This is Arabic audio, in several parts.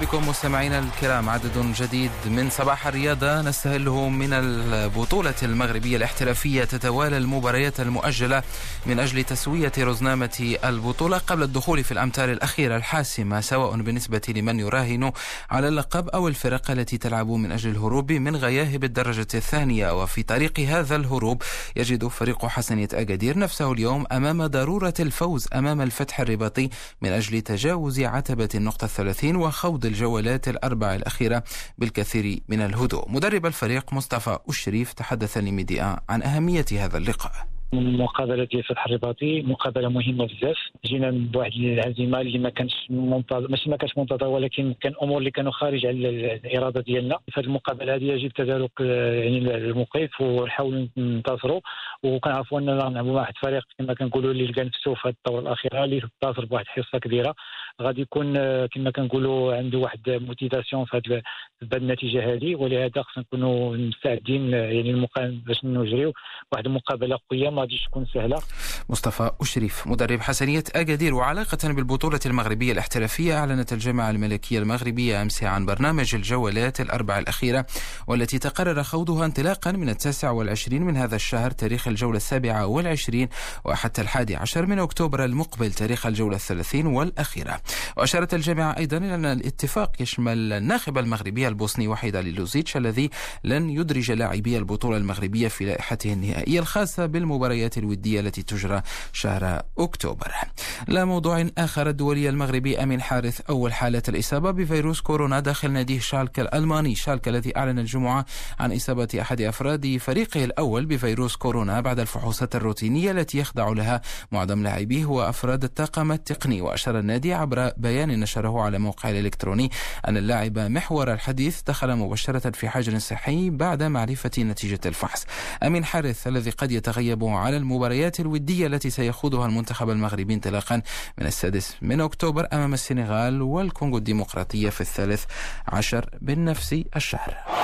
بكم مستمعينا الكرام. عدد جديد من صباح الرياضة نستهله من البطولة المغربية الاحترافية تتوالى المباريات المؤجلة من أجل تسوية رزنامة البطولة قبل الدخول في الأمتار الأخيرة الحاسمة سواء بالنسبة لمن يراهن على اللقب أو الفرق التي تلعب من أجل الهروب من غياهب الدرجة الثانية. وفي طريق هذا الهروب يجد فريق حسنية أكادير نفسه اليوم أمام ضرورة الفوز أمام الفتح الرباطي من أجل تجاوز عتبة النقطة الثلاثين وخوض الجولات الأربع الأخيرة بالكثير من الهدوء. مدرب الفريق مصطفى الشريف تحدث لميديا عن أهمية هذا اللقاء. المقابله ديال فتح الرباطي مقابلة مهمة بزاف. جينا بواحد العزيمه اللي ما كانش منتظر ماشي ما كانش منتظر ولكن كان أمور اللي كانوا خارج على الإرادة ديالنا. في هذه المقابلة هذه يجب تدارك يعني الموقف ونحاولوا ننتصروا. وكنعرفوا أننا نلعبوا مع واحد الفريق كما كنقولوا اللي لقى نفسه في هذه الدورة الأخيرة اللي انتصر بواحد الحصة كبيرة. غادي يكون كما كنقولوا عنده واحد موتيفاسيون في هذه النتيجة هذه. ولهذا خصنا نكونوا مستعدين يعني باش نجريو واحد المقابلة قوية. ما غاديش تكون سهلة. مصطفى أشريف. مدرب حسنية أكادير وعلاقة بالبطولة المغربية الاحترافية أعلنت الجامعة الملكية المغربية أمس عن برنامج الجولات الأربع الأخيرة والتي تقرر خوضها انطلاقا من التاسع والعشرين من هذا الشهر تاريخ الجولة السابعة والعشرين وحتى الحادي عشر من أكتوبر المقبل تاريخ الجولة الثلاثين والأخيرة. وأشارت الجامعة أيضا إلى أن الاتفاق يشمل الناخب المغربي البوسني وحيد لوزيتش الذي لن يدرج لاعبي البطولة المغربية في لائحته النهائية الخاصة بالمباراة المباريات الودية التي تجرى شهر أكتوبر. لا موضوع آخر الدولي المغربي أمين حارث أول حالة الإصابة بفيروس كورونا داخل ناديه شالك الألماني. شالك الذي أعلن الجمعة عن إصابة أحد أفراد فريقه الأول بفيروس كورونا بعد الفحوصات الروتينية التي يخضع لها معظم لاعبيه وأفراد الطاقم التقني. وأشار النادي عبر بيان نشره على موقعه الإلكتروني أن اللاعب محور الحديث دخل مباشرة في حجر صحي بعد معرفة نتيجة الفحص. أمين حارث الذي قد يتغيب على المباريات الودية التي سيخوضها المنتخب المغربي انطلاقا من السادس من أكتوبر أمام السنغال والكونغو الديمقراطية في الثالث عشر من نفس الشهر.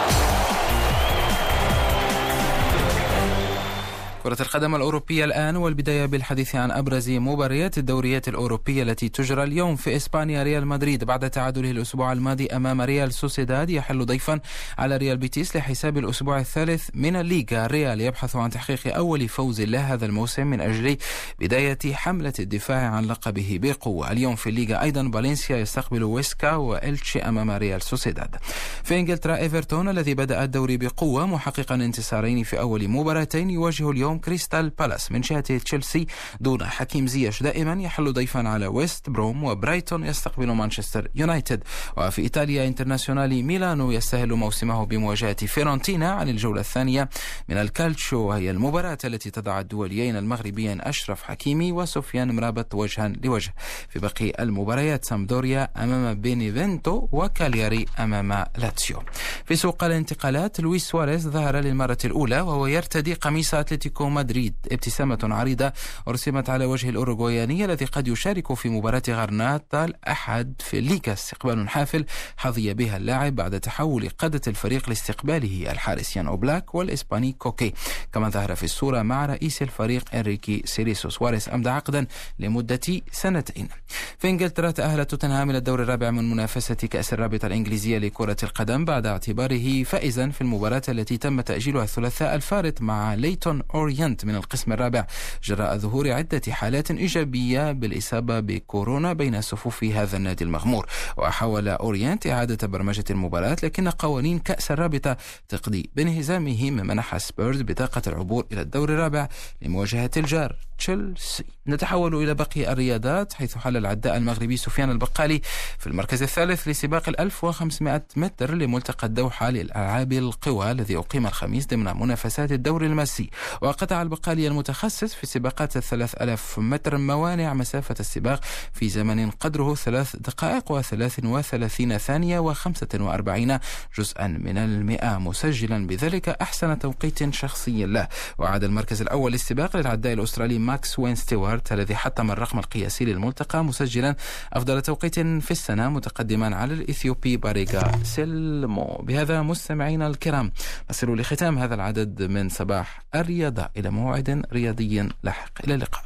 كرة القدم الأوروبية الآن والبداية بالحديث عن أبرز مباريات الدوريات الأوروبية التي تجرى اليوم في إسبانيا ريال مدريد بعد تعادله الأسبوع الماضي أمام ريال سوسيداد يحل ضيفا على ريال بيتيس لحساب الأسبوع الثالث من الليغا. ريال يبحث عن تحقيق أول فوز له هذا الموسم من أجل بداية حملة الدفاع عن لقبه بقوة. اليوم في الليغا أيضا فالنسيا يستقبل ويسكا وإلتشي أمام ريال سوسيداد. في إنجلترا إيفرتون الذي بدأ الدوري بقوة محققا انتصارين في أول مباراتين يواجه اليوم اليوم كريستال بالاس من جهة تشيلسي دون حكيم زياش. دائما يحل ضيفا على ويست بروم وبرايتون يستقبل مانشستر يونايتد. وفي إيطاليا انترناسيونالي ميلانو يستهل موسمه بمواجهة فيرونتينا عن الجولة الثانية من الكالتشو وهي المباراة التي تضع الدوليين المغربيين أشرف حكيمي وسفيان مرابط وجها لوجه. في باقي المباريات سامدوريا أمام بينيفنتو وكالياري أمام لاتسيو. في سوق الانتقالات لويس سواريز ظهر للمرة الأولى وهو يرتدي قميص أتلتيكو مدريد ابتسامة عريضة ارتسمت على وجه الأوروغوياني الذي قد يشارك في مباراة غرناطة الأحد في الليغا. استقبال حافل حظي بها اللاعب بعد تحول قادة الفريق لاستقباله الحارس يان أوبلاك والإسباني كوكي. كما ظهر في الصورة مع رئيس الفريق إنريكي سيريسو سواريز أمضى عقدا لمدة سنتين. في إنجلترا تأهل توتنهام إلى الدور الرابع من منافسة كأس الرابطة الإنجليزية لكرة القدم بعد اعتباره فائزا في المباراة التي تم تأجيلها الثلاثاء الفارط مع ليتون أوري أورينت من القسم الرابع. جراء ظهور عدة حالات إيجابية بالإصابة بكورونا بين صفوف هذا النادي المغمور. وحاول أورينت إعادة برمجة المباراة لكن قوانين كأس الرابطة تقضي بانهزامه منح سبيرز بطاقة العبور إلى الدور الرابع لمواجهة الجار تشيلسي. نتحول إلى باقي الرياضات حيث حل العداء المغربي سفيان البقالي في المركز الثالث لسباق ال 1500 متر لملتقى الدوحة للألعاب القوى الذي أقيم الخميس ضمن منافسات الدوري الماسي. وقطع البقالي المتخصص في سباقات الثلاث ألاف متر موانع مسافة السباق في زمن قدره ثلاث دقائق وثلاث وثلاثين ثانية وخمسة وأربعين جزءا من المئة. مسجلا بذلك أحسن توقيت شخصي له. وعاد المركز الأول للسباق للعداء الأسترالي ماكس وين ستيوارت الذي حطم الرقم القياسي للملتقى. مسجلا أفضل توقيت في السنة متقدما على الإثيوبي باريغا سيلمو. بهذا مستمعينا الكرام نصل لختام هذا العدد من صباح الرياضة. إلى موعد رياضي لاحق. إلى اللقاء.